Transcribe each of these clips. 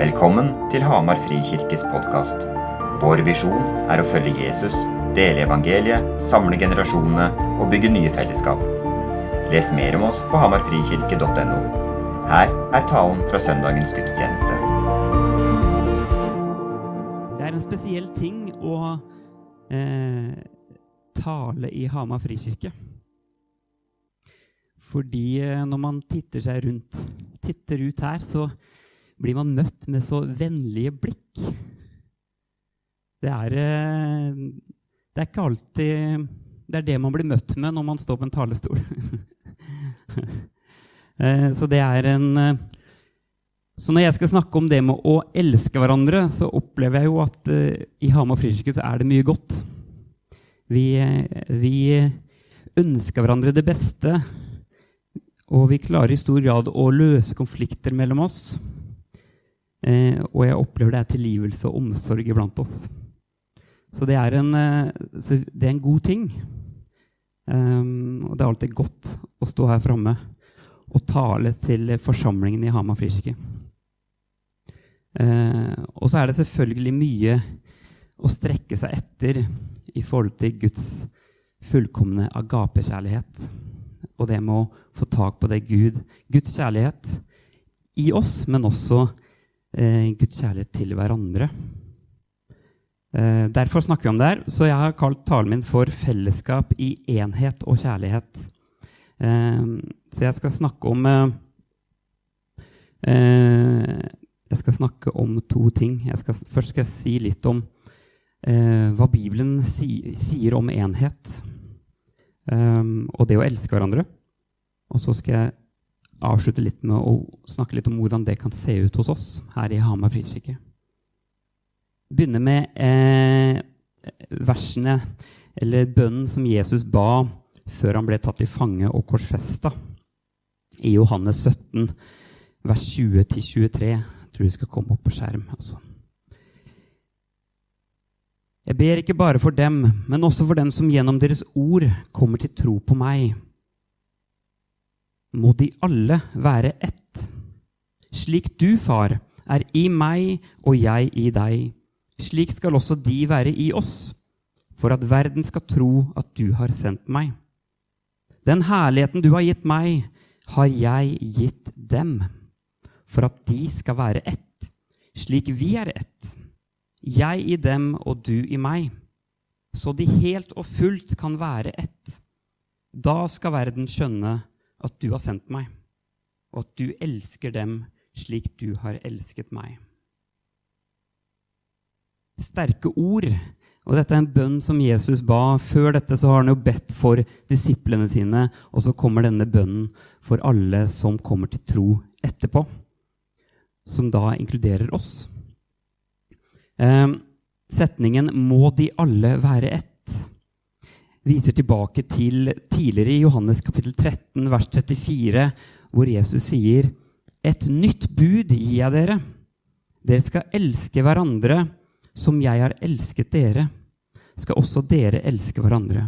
Velkommen til Hamar Frikirkes podkast. Vår visjon er å følge Jesus, dele evangeliet, samle generasjonene og bygge nye fellesskap. Les mer om oss på hamarfrikirke.no. Her er talen fra søndagens gudstjeneste. Det er en spesiell ting å eh, tale i Hamar frikirke. Fordi eh, når man titter seg rundt, titter ut her, så blir man møtt med så vennlige blikk. Det er, eh, det er ikke alltid Det er det man blir møtt med når man står på en talerstol. Eh, så det er en eh, Så når jeg skal snakke om det med å elske hverandre, så opplever jeg jo at i Hamar frikirke så er det mye godt. Vi, vi ønsker hverandre det beste, og vi klarer i stor grad å løse konflikter mellom oss. Eh, og jeg opplever det er tilgivelse og omsorg iblant oss. Så det er en, eh, det er en god ting. Um, og det er alltid godt å stå her framme og tale til forsamlingen i Hamar frikirke. Uh, og så er det selvfølgelig mye å strekke seg etter i forhold til Guds fullkomne agapekjærlighet. Og det med å få tak på det Gud, Guds kjærlighet i oss, men også Guds kjærlighet til hverandre. Eh, derfor snakker vi om det her. Så jeg har kalt talen min for 'Fellesskap i enhet og kjærlighet'. Eh, så jeg skal snakke om eh, eh, Jeg skal snakke om to ting. Skal, først skal jeg si litt om eh, hva Bibelen si, sier om enhet og det å elske hverandre. Og så skal jeg avslutte litt med å snakke litt om hvordan det kan se ut hos oss her i Hamar frikirke. Begynne med eh, versene, eller bønnen, som Jesus ba før han ble tatt i fange og korsfesta. I Johannes 17, vers 20-23. Jeg tror det skal komme opp på skjerm. Altså. Jeg ber ikke bare for dem, men også for dem som gjennom deres ord kommer til tro på meg må de alle være ett. Slik du, far, er i meg og jeg i deg, slik skal også de være i oss, for at verden skal tro at du har sendt meg. Den herligheten du har gitt meg, har jeg gitt dem, for at de skal være ett, slik vi er ett, jeg i dem og du i meg, så de helt og fullt kan være ett. Da skal verden skjønne at du har sendt meg, og at du elsker dem slik du har elsket meg. Sterke ord. Og dette er en bønn som Jesus ba. Før dette så har han jo bedt for disiplene sine, og så kommer denne bønnen for alle som kommer til tro etterpå, som da inkluderer oss. Eh, setningen 'Må de alle være ett' viser tilbake til tidligere i Johannes kapittel 13, vers 34, hvor Jesus sier Et nytt bud gir jeg dere. Dere skal elske hverandre som jeg har elsket dere. Skal også dere elske hverandre.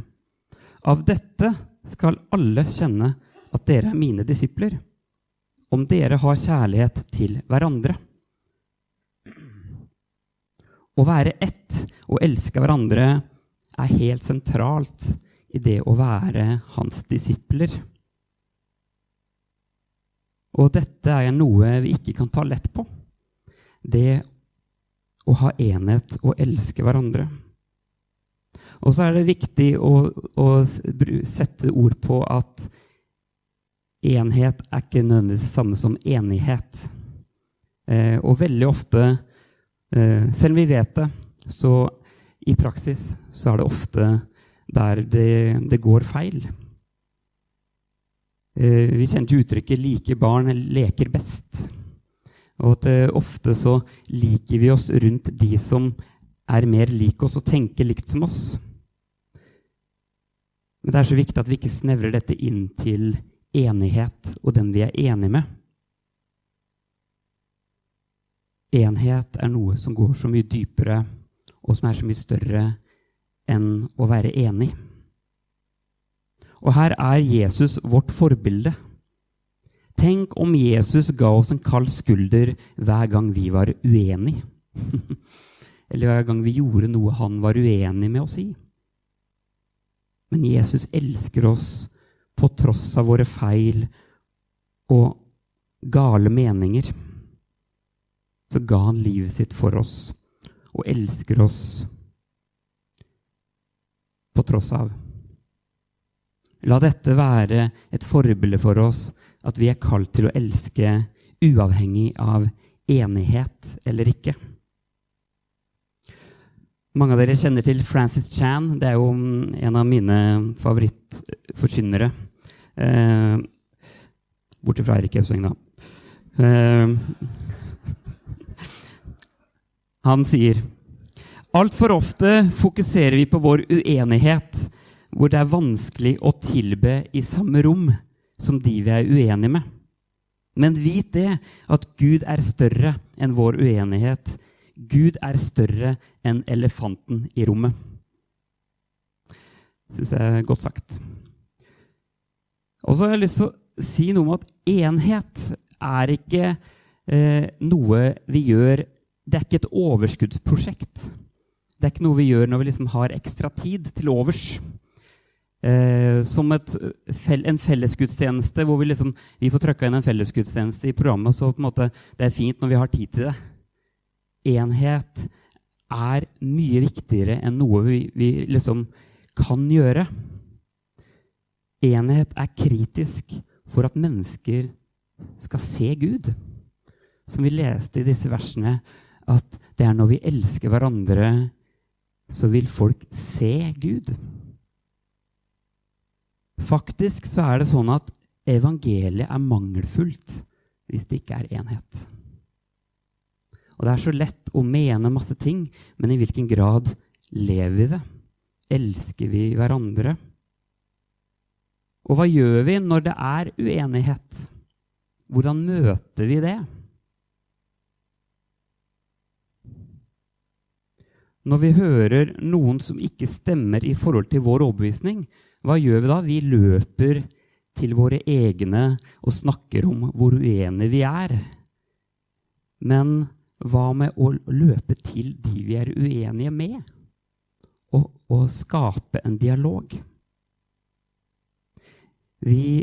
Av dette skal alle kjenne at dere er mine disipler, om dere har kjærlighet til hverandre. Å være ett og elske hverandre er helt sentralt i det å være hans disipler. Og dette er noe vi ikke kan ta lett på. Det å ha enhet og elske hverandre. Og så er det viktig å, å sette ord på at enhet er ikke nødvendigvis det samme som enighet. Eh, og veldig ofte, eh, selv om vi vet det, så i praksis så er det ofte der det, det går feil. Eh, vi kjente uttrykket 'like barn leker best'. Og at eh, ofte så liker vi oss rundt de som er mer lik oss og tenker likt som oss. Men det er så viktig at vi ikke snevrer dette inn til enighet og dem vi er enige med. Enhet er noe som går så mye dypere og som er så mye større enn å være enig. Og her er Jesus vårt forbilde. Tenk om Jesus ga oss en kald skulder hver gang vi var uenige. Eller hver gang vi gjorde noe han var uenig med oss i. Men Jesus elsker oss på tross av våre feil og gale meninger. Så ga han livet sitt for oss og elsker oss på tross av. La dette være et forbilde for oss at vi er kalt til å elske uavhengig av enighet eller ikke. Mange av dere kjenner til Francis Chan. Det er jo en av mine favorittforkynnere. Eh, Bortsett fra Eirik Auseng, da. Eh, han sier Altfor ofte fokuserer vi på vår uenighet, hvor det er vanskelig å tilbe i samme rom som de vi er uenige med. Men vit det at Gud er større enn vår uenighet. Gud er større enn elefanten i rommet. Syns jeg er godt sagt. Og så har jeg lyst til å si noe om at enhet er ikke eh, noe vi gjør Det er ikke et overskuddsprosjekt. Det er ikke noe vi gjør når vi liksom har ekstra tid til overs. Eh, som et, en fellesgudstjeneste hvor vi, liksom, vi får trykka inn en fellesgudstjeneste i programmet. så måte, Det er fint når vi har tid til det. Enhet er mye viktigere enn noe vi, vi liksom kan gjøre. Enhet er kritisk for at mennesker skal se Gud. Som vi leste i disse versene, at det er når vi elsker hverandre så vil folk se Gud. Faktisk så er det sånn at evangeliet er mangelfullt hvis det ikke er enhet. Og Det er så lett å mene masse ting, men i hvilken grad lever vi det? Elsker vi hverandre? Og hva gjør vi når det er uenighet? Hvordan møter vi det? Når vi hører noen som ikke stemmer i forhold til vår overbevisning, hva gjør vi da? Vi løper til våre egne og snakker om hvor uenige vi er. Men hva med å løpe til de vi er uenige med, og, og skape en dialog? Vi,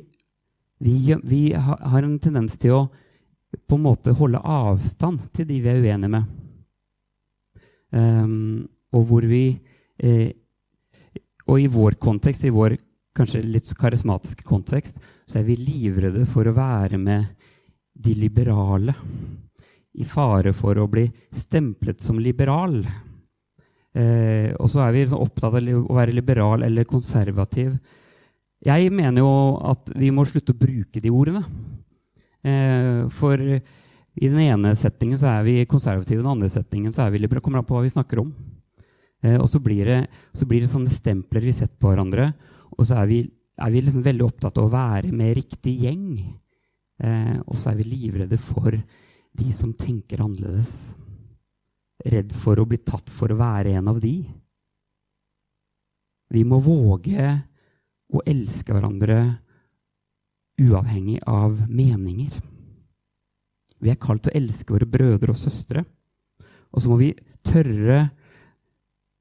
vi, vi har en tendens til å på en måte holde avstand til de vi er uenige med. Um, og hvor vi eh, Og i vår kontekst, i vår kanskje litt karismatiske kontekst, så er vi livredde for å være med de liberale. I fare for å bli stemplet som liberal. Eh, og så er vi liksom opptatt av å være liberal eller konservativ. Jeg mener jo at vi må slutte å bruke de ordene. Eh, for i den ene settingen så er vi konservative, i den andre settingen så er vi liberale. kommer an på hva vi snakker om. Eh, og så blir, det, så blir, det, sånne stempler vi setter på hverandre. Og så er vi, er vi liksom veldig opptatt av å være med riktig gjeng. Eh, og så er vi livredde for de som tenker annerledes. Redd for å bli tatt for å være en av de. Vi må våge å elske hverandre uavhengig av meninger. Vi er kalt til å elske våre brødre og søstre. Og så må vi tørre,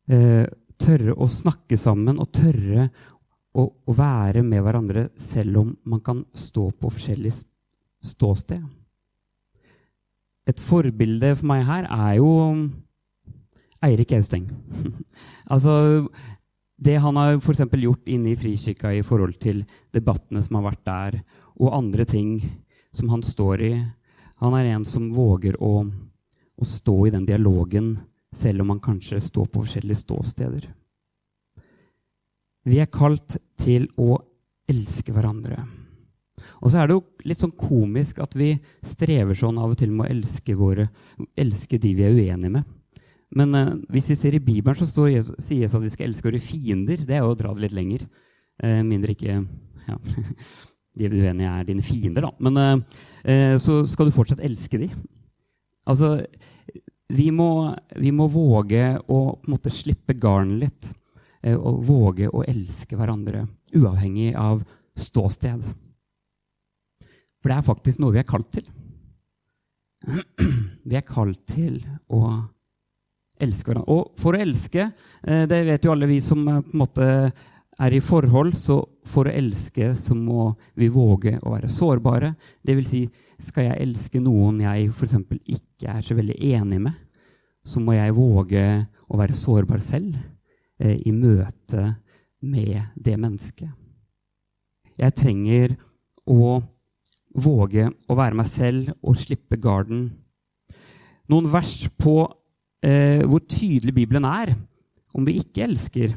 eh, tørre å snakke sammen og tørre å, å, være med hverandre selv om man kan stå på forskjellig ståsted. Et forbilde for meg her er jo Eirik Austeng. altså, det han har for gjort inne i Frikirka i forhold til debattene som har vært der, og andre ting som han står i, han er en som våger å, å stå i den dialogen, selv om han kanskje står på forskjellige ståsteder. Vi er kalt til å elske hverandre. Og så er det jo litt sånn komisk at vi strever sånn av og til med å elske, våre, elske de vi er uenige med. Men eh, hvis vi ser i Bibelen, så står Jesus, sier Jesus at vi skal elske våre fiender. Det er jo å dra det litt lenger. Eh, mindre ikke ja. de uenige er dine fiender, da. Men eh, så skal du fortsatt elske dem. Altså, vi må, vi må, våge å på en måte slippe garnet litt. Eh, og våge å elske hverandre, uavhengig av ståsted. For det er faktisk noe vi er kalt til. Vi er kalt til å elske hverandre. Og for å elske, eh, det vet jo alle vi som eh, på en måte er i forhold, så for å elske så må vi våge å være sårbare. Det vil si, skal jeg elske noen jeg f.eks. ikke er så veldig enig med, så må jeg våge å være sårbar selv eh, i møte med det mennesket. Jeg trenger å våge å være meg selv og slippe garden. Noen vers på eh, hvor tydelig Bibelen er om vi ikke elsker.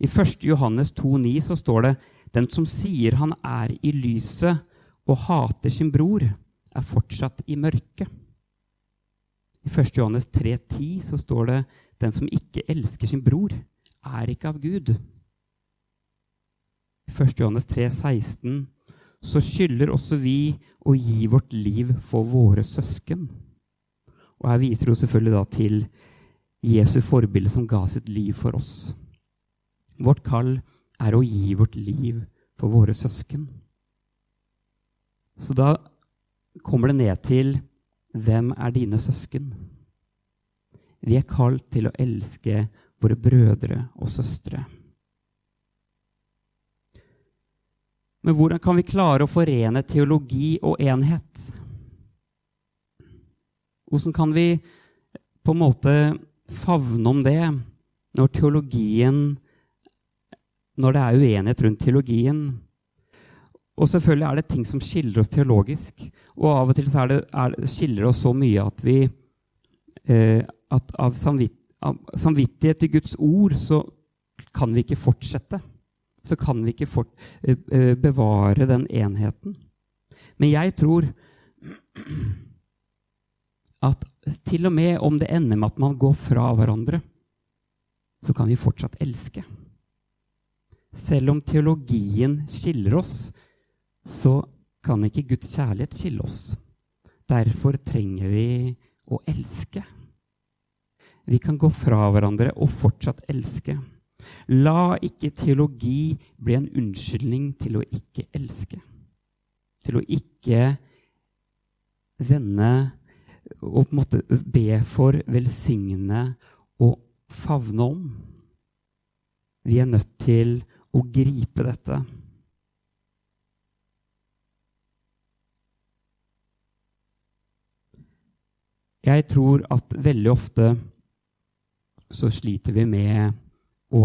I 1. Johannes 2,9 så står det den som sier han er i lyset og hater sin bror, er fortsatt i mørket. I 1. Johannes 3,10 så står det den som ikke elsker sin bror, er ikke av Gud. I 1. Johannes 3,16 så skylder også vi å gi vårt liv for våre søsken. Og her viser hun selvfølgelig da til Jesu forbilde som ga sitt liv for oss. Vårt kall er å gi vårt liv for våre søsken. Så da kommer det ned til hvem er dine søsken? Vi er kalt til å elske våre brødre og søstre. Men hvordan kan vi klare å forene teologi og enhet? Hvordan kan vi på en måte favne om det når teologien Når det er uenighet rundt teologien? Og selvfølgelig er det ting som skiller oss teologisk. Og av og til så er det, er, skiller oss så mye at vi eh, at av, samvitt, av samvittighet til Guds ord så kan vi ikke fortsette. Så kan vi ikke fort, eh, eh bevare den enheten. Men jeg tror at til og med om det ender med at man går fra hverandre, så kan vi fortsatt elske. Selv om teologien skiller oss, så kan ikke Guds kjærlighet skille oss. Derfor trenger vi å elske. Vi kan gå fra hverandre og fortsatt elske. La ikke teologi bli en unnskyldning til å ikke elske. Til å ikke vende og på en måte be for, velsigne og favne om. Vi er nødt til å gripe dette. Jeg tror at veldig ofte så sliter vi med å,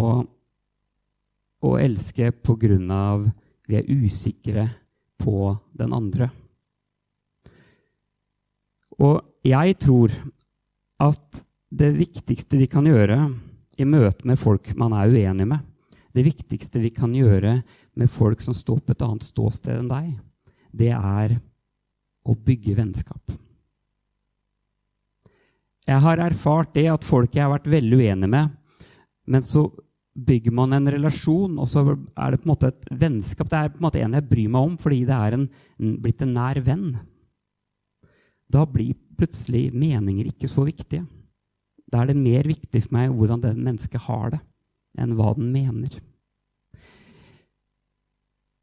å elske på grunn av vi er usikre på den andre. Og jeg tror at det viktigste vi kan gjøre i møte med folk man er uenig med, det viktigste vi kan gjøre med folk som står på et annet ståsted enn deg, det er å bygge vennskap. Jeg har erfart det at folk jeg har vært veldig uenig med, men så bygger man en relasjon, og så er det på en måte et vennskap. Det er på en måte en jeg bryr meg om fordi det er en, blitt en nær venn. Da blir plutselig meninger ikke så viktige. Da er det mer viktig for meg hvordan det mennesket har det, enn hva den mener.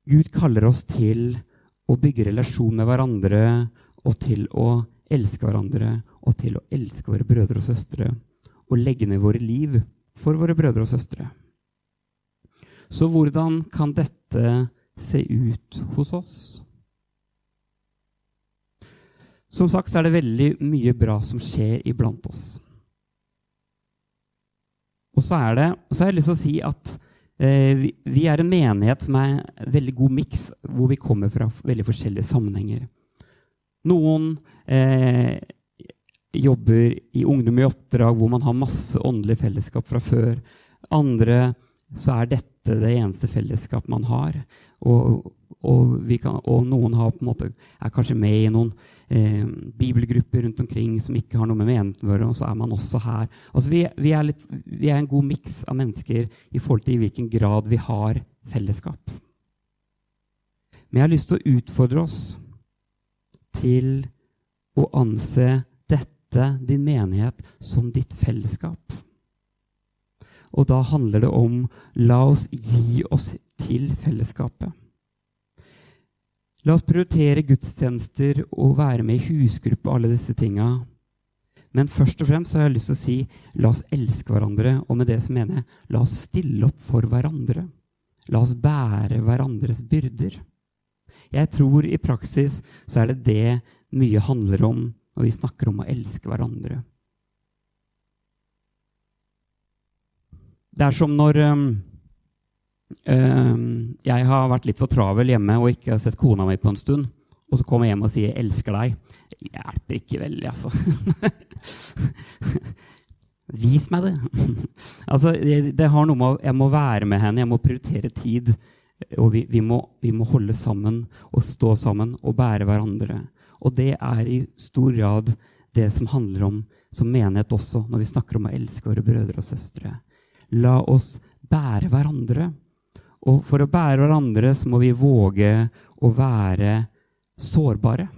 Gud kaller oss til å bygge relasjon med hverandre og til å elske hverandre og til å elske våre brødre og søstre og legge ned våre liv for våre brødre og søstre. Så hvordan kan dette se ut hos oss? Som sagt så er det veldig mye bra som skjer iblant oss. Og så er det, og så har jeg lyst til å si at eh, vi, vi, er en menighet som er en veldig god miks, hvor vi kommer fra veldig forskjellige sammenhenger. Noen eh, jobber i Ungdom i oppdrag, hvor man har masse åndelig fellesskap fra før. Andre så er dette det eneste fellesskapet man har. Og, og, kan, og noen måte, er kanskje med i noen eh, bibelgrupper rundt omkring som ikke har noe med menigheten å gjøre, og så er man også her. Altså, vi, vi, er litt, vi, er en god miks av mennesker i forhold til i hvilken grad vi har fellesskap. Men jeg har lyst til å utfordre oss til å anse dette, din menighet, som ditt fellesskap. Og da handler det om la oss gi oss til fellesskapet. La oss prioritere gudstjenester og være med i husgruppe og alle disse tinga. Men først og fremst har jeg lyst til å si la oss elske hverandre. Og med det så mener jeg la oss stille opp for hverandre. La oss bære hverandres byrder. Jeg tror i praksis så er det det mye handler om når vi snakker om å elske hverandre. Det er som når um, um, jeg har vært litt for travel hjemme og ikke har sett kona mi på en stund, og så kommer jeg hjem og sier 'elsker deg'. Det hjelper ikke veldig, altså. Vis meg det. altså, det, det, har noe med Jeg må være med henne, jeg må prioritere tid. Og vi, vi, må, vi, må, holde sammen og stå sammen og bære hverandre. Og det er i stor grad det som handler om som menighet også, når vi snakker om å elske våre brødre og søstre. La oss bære hverandre. Og for å bære hverandre så må vi våge å være sårbare.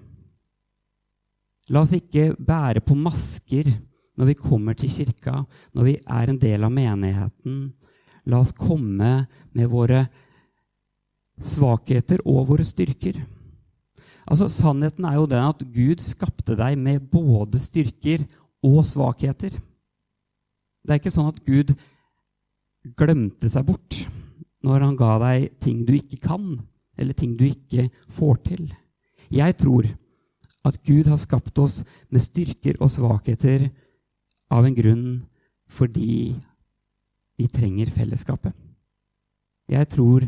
La oss ikke bære på masker når vi kommer til kirka, når vi er en del av menigheten. La oss komme med våre svakheter og våre styrker. Altså, Sannheten er jo den at Gud skapte deg med både styrker og svakheter. Det er ikke sånn at Gud glemte seg bort når han ga deg ting du ikke kan, eller ting du ikke får til. Jeg tror at Gud har skapt oss med styrker og svakheter av en grunn fordi vi trenger fellesskapet. Jeg tror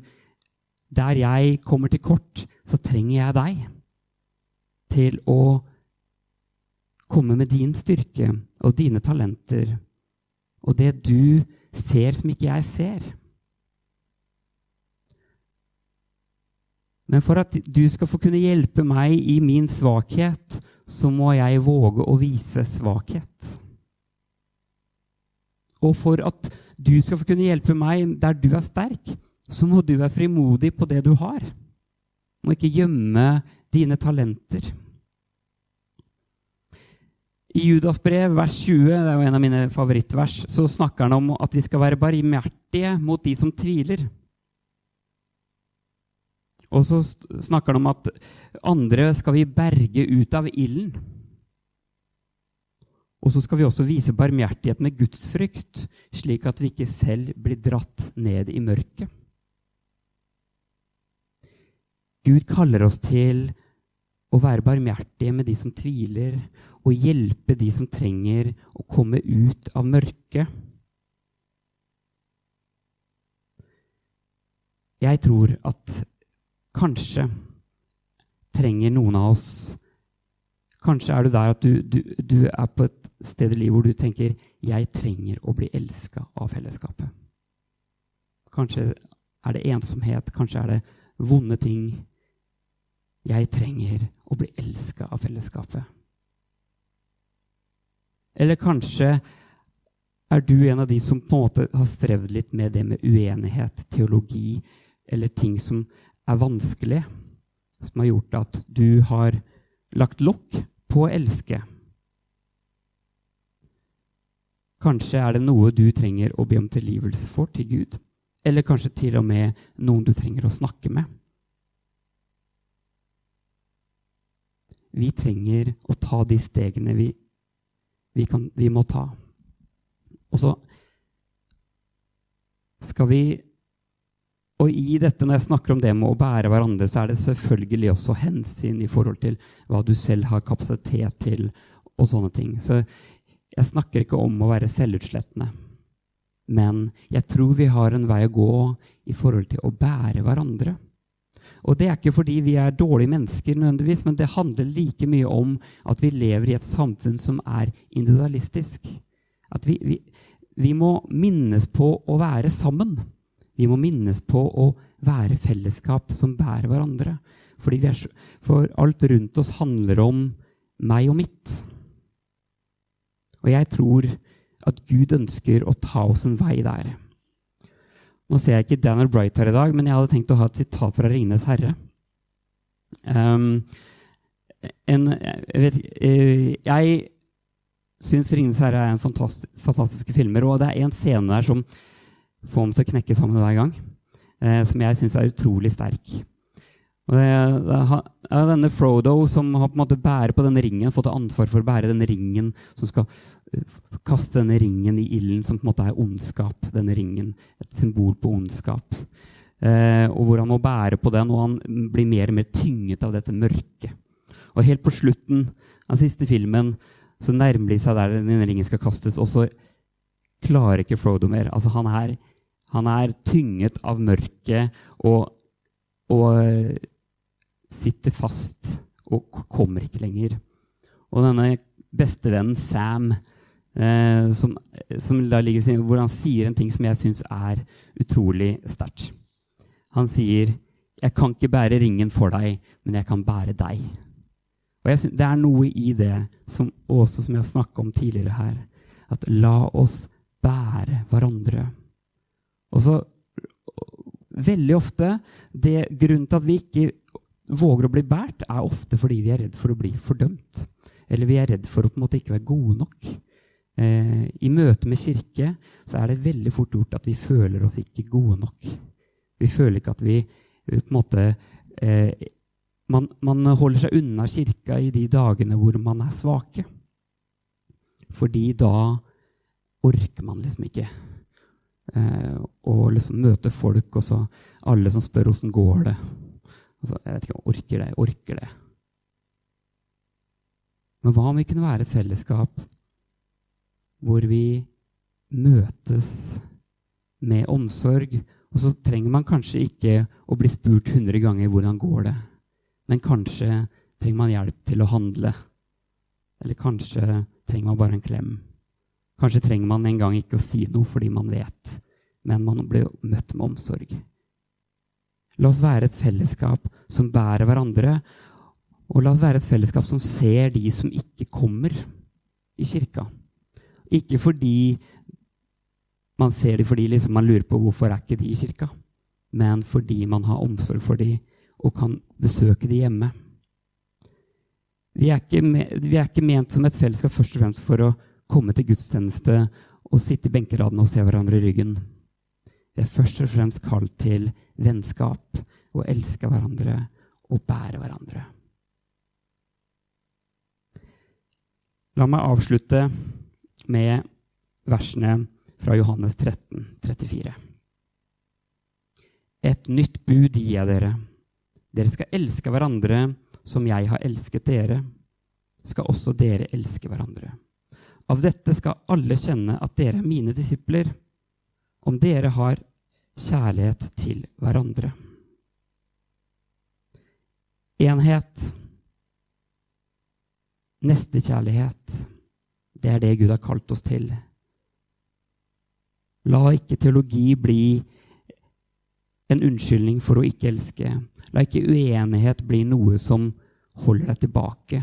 der jeg kommer til kort, så trenger jeg deg til å komme med din styrke og dine talenter og det du ser som ikke jeg ser. Men for at du skal få kunne hjelpe meg i min svakhet, så må jeg våge å vise svakhet. Og for at du skal få kunne hjelpe meg der du er sterk, så må du være frimodig på det du har. Du må ikke gjemme dine talenter. I Judas brev, vers 20, det er jo en av mine favorittvers, så snakker han om at vi skal være barmhjertige mot de som tviler. Og så snakker han om at andre skal vi berge ut av ilden. Og så skal vi også vise barmhjertighet med gudsfrykt, slik at vi ikke selv blir dratt ned i mørket. Gud kaller oss til å være barmhjertige med de som tviler, og hjelpe de som trenger å komme ut av mørket. Jeg tror at kanskje trenger noen av oss Kanskje er du der at du, du, du er på et sted i livet hvor du tenker 'Jeg trenger å bli elska av fellesskapet'. Kanskje er det ensomhet, kanskje er det vonde ting. Jeg trenger å bli elska av fellesskapet. Eller kanskje er du en av de som på en måte har strevd litt med det med uenighet, teologi, eller ting som er vanskelig, som har gjort at du har lagt lokk på å elske. Kanskje er det noe du trenger å be om tilgivelse for til Gud. Eller kanskje til og med noen du trenger å snakke med. Vi trenger å ta de stegene vi vi, kan, vi må ta. Og så skal vi Og i dette, når jeg snakker om det med å bære hverandre, så er det selvfølgelig også hensyn i forhold til hva du selv har kapasitet til, og sånne ting. Så jeg snakker ikke om å være selvutslettende. Men jeg tror vi har en vei å gå i forhold til å bære hverandre. Og det er ikke fordi vi er dårlige mennesker, nødvendigvis, men det handler like mye om at vi lever i et samfunn som er individualistisk. At vi, vi, vi må minnes på å være sammen. Vi må minnes på å være fellesskap som bærer hverandre. Er, for alt rundt oss handler om meg og mitt. Og jeg tror at Gud ønsker å ta oss en vei der. Nå ser jeg ikke Daniel Bright her i dag, men jeg hadde tenkt å ha et sitat fra 'Ringenes herre'. Um, en, jeg vet, eh, jeg syns 'Ringenes herre' er en fantastisk, fantastiske filmer, og det er en scene der som får meg til å knekke sammen hver gang, eh, som jeg syns er utrolig sterk. Og det, det er denne Frodo som har på en måte bærer på denne ringen, fått ansvar for å bære denne ringen, som skal eh, kaste denne ringen i ilden, som på en måte er ondskap. Denne ringen, Et symbol på ondskap. Eh, og hvor han må bære på den, og han blir mer og mer tynget av dette mørket. Og helt på slutten av siste filmen så nærmer de seg der denne ringen skal kastes, og så klarer ikke Frodo mer. Altså, han er, han er tynget av mørket og, og sitter fast og kommer ikke lenger. Og denne bestevennen Sam, eh, som, som ligger, sin, hvor han sier en ting som jeg syns er utrolig sterkt. Han sier, 'Jeg kan ikke bære ringen for deg, men jeg kan bære deg'. Og synes, Det er noe i det, som, også som jeg snakka om tidligere her, at la oss bære hverandre. Og så Veldig ofte det Grunnen til at vi ikke våger å bli båret, er ofte fordi vi er redd for å bli fordømt. Eller vi er redd for å på en måte ikke være gode nok. Eh, I møte med kirke så er det veldig fort gjort at vi føler oss ikke gode nok. Vi føler ikke at vi på en måte eh, man, man, holder seg unna kirka i de dagene hvor man er svake. Fordi da orker man liksom ikke eh, å liksom møte folk, og så alle som spør åssen går det. Altså, jeg vet ikke om jeg orker det. Jeg orker det. Men hva om vi kunne være et fellesskap hvor vi møtes med omsorg? Og så trenger man kanskje ikke å bli spurt 100 ganger hvordan går det Men kanskje trenger man hjelp til å handle. Eller kanskje trenger man bare en klem. Kanskje trenger man en gang ikke å si noe fordi man vet, men man blir møtt med omsorg. La oss være et fellesskap som bærer hverandre. Og la oss være et fellesskap som ser de som ikke kommer i kirka. Ikke fordi man ser dem fordi liksom man lurer på hvorfor er ikke de i kirka, men fordi man har omsorg for dem og kan besøke dem hjemme. Vi er, vi er, ikke ment som et fellesskap først og fremst for å komme til gudstjeneste og sitte i benkeradene og se hverandre i ryggen. Vi er først og fremst kalt til vennskap og elske hverandre og bære hverandre. La meg avslutte med versene fra Johannes 13, 34. Et nytt bud gir jeg dere. Dere skal elske hverandre som jeg har elsket dere. Skal også dere elske hverandre. Av dette skal alle kjenne at dere er mine disipler om dere har kjærlighet til hverandre. Enhet, nestekjærlighet, det er det Gud har kalt oss til. La ikke teologi bli en unnskyldning for å ikke elske. La ikke uenighet bli noe som holder deg tilbake.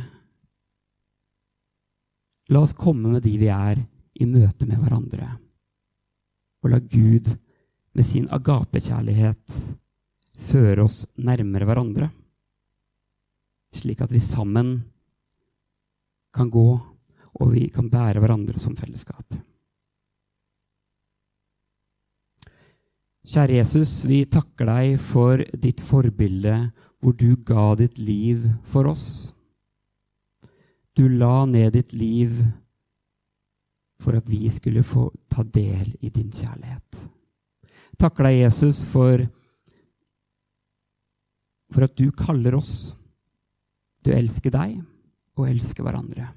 La oss komme med de vi er, i møte med hverandre og la Gud med sin agapekjærlighet føre oss nærmere hverandre, slik at vi sammen kan gå og vi kan bære hverandre som fellesskap. Kjære Jesus, vi takker deg for ditt forbilde hvor du ga ditt liv for oss. Du la ned ditt liv for at vi skulle få ta del i din kjærlighet. Deg, Jesus, for, for at du kaller oss. Du elsker deg og elsker hverandre.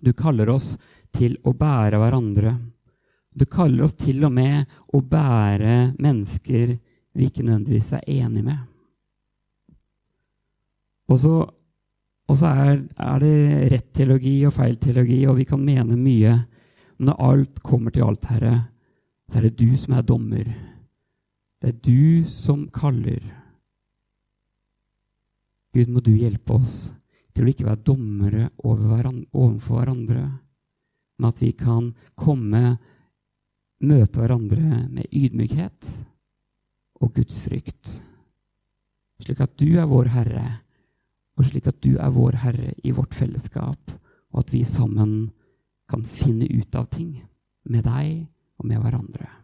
Du kaller oss til å bære hverandre. Du kaller oss til og med å bære mennesker vi ikke nødvendigvis er enige med. Og så og så er, er, det rett teologi og feil teologi, og vi kan mene mye. Men når alt kommer til alt, Herre, så er det du som er dommer. Det er du som kaller. Gud, må du hjelpe oss til å ikke være dommere overfor hverandre, men at vi kan komme, møte hverandre med ydmykhet og gudsfrykt, slik at du er vår Herre og slik at du er vår Herre i vårt fellesskap, og at vi sammen kan finne ut av ting med deg og med hverandre.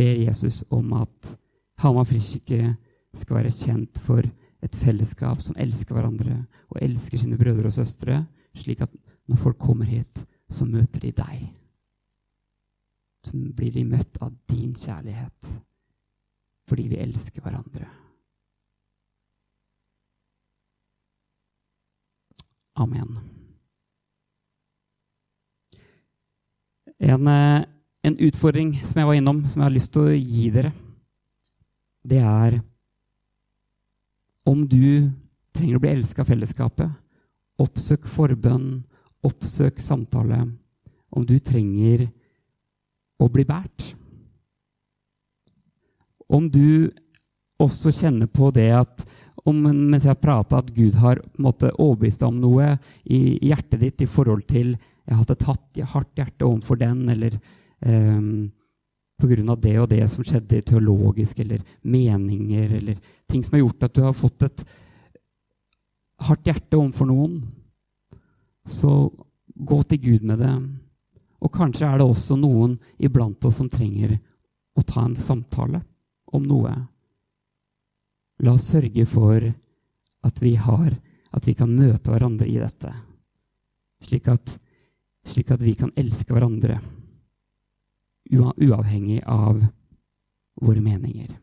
ber Jesus om at Hamar frikirke skal være kjent for et fellesskap som elsker hverandre og elsker sine brødre og søstre, slik at når folk kommer hit, så møter de deg. Så blir de møtt av din kjærlighet fordi vi elsker hverandre. Amen. En, eh, en, utfordring som jeg var innom, som jeg har lyst til å gi dere, det er om du trenger å bli elska av fellesskapet, oppsøk forbønn, oppsøk samtale. Om du trenger å bli båret. Om du også kjenner på det at om, mens jeg har prata, at Gud har måte, overbevist deg om noe i, hjertet ditt i forhold til jeg har hatt et hardt hjerte overfor den, eller um, pga. det og det som skjedde teologisk, eller meninger, eller ting som har gjort at du har fått et hardt hjerte overfor noen, så gå til Gud med det. Og kanskje er det også noen iblant oss som trenger å ta en samtale om noe. La oss sørge for at vi, har, at vi kan møte hverandre i dette, slik at, slik at vi kan elske hverandre uavhengig av våre meninger.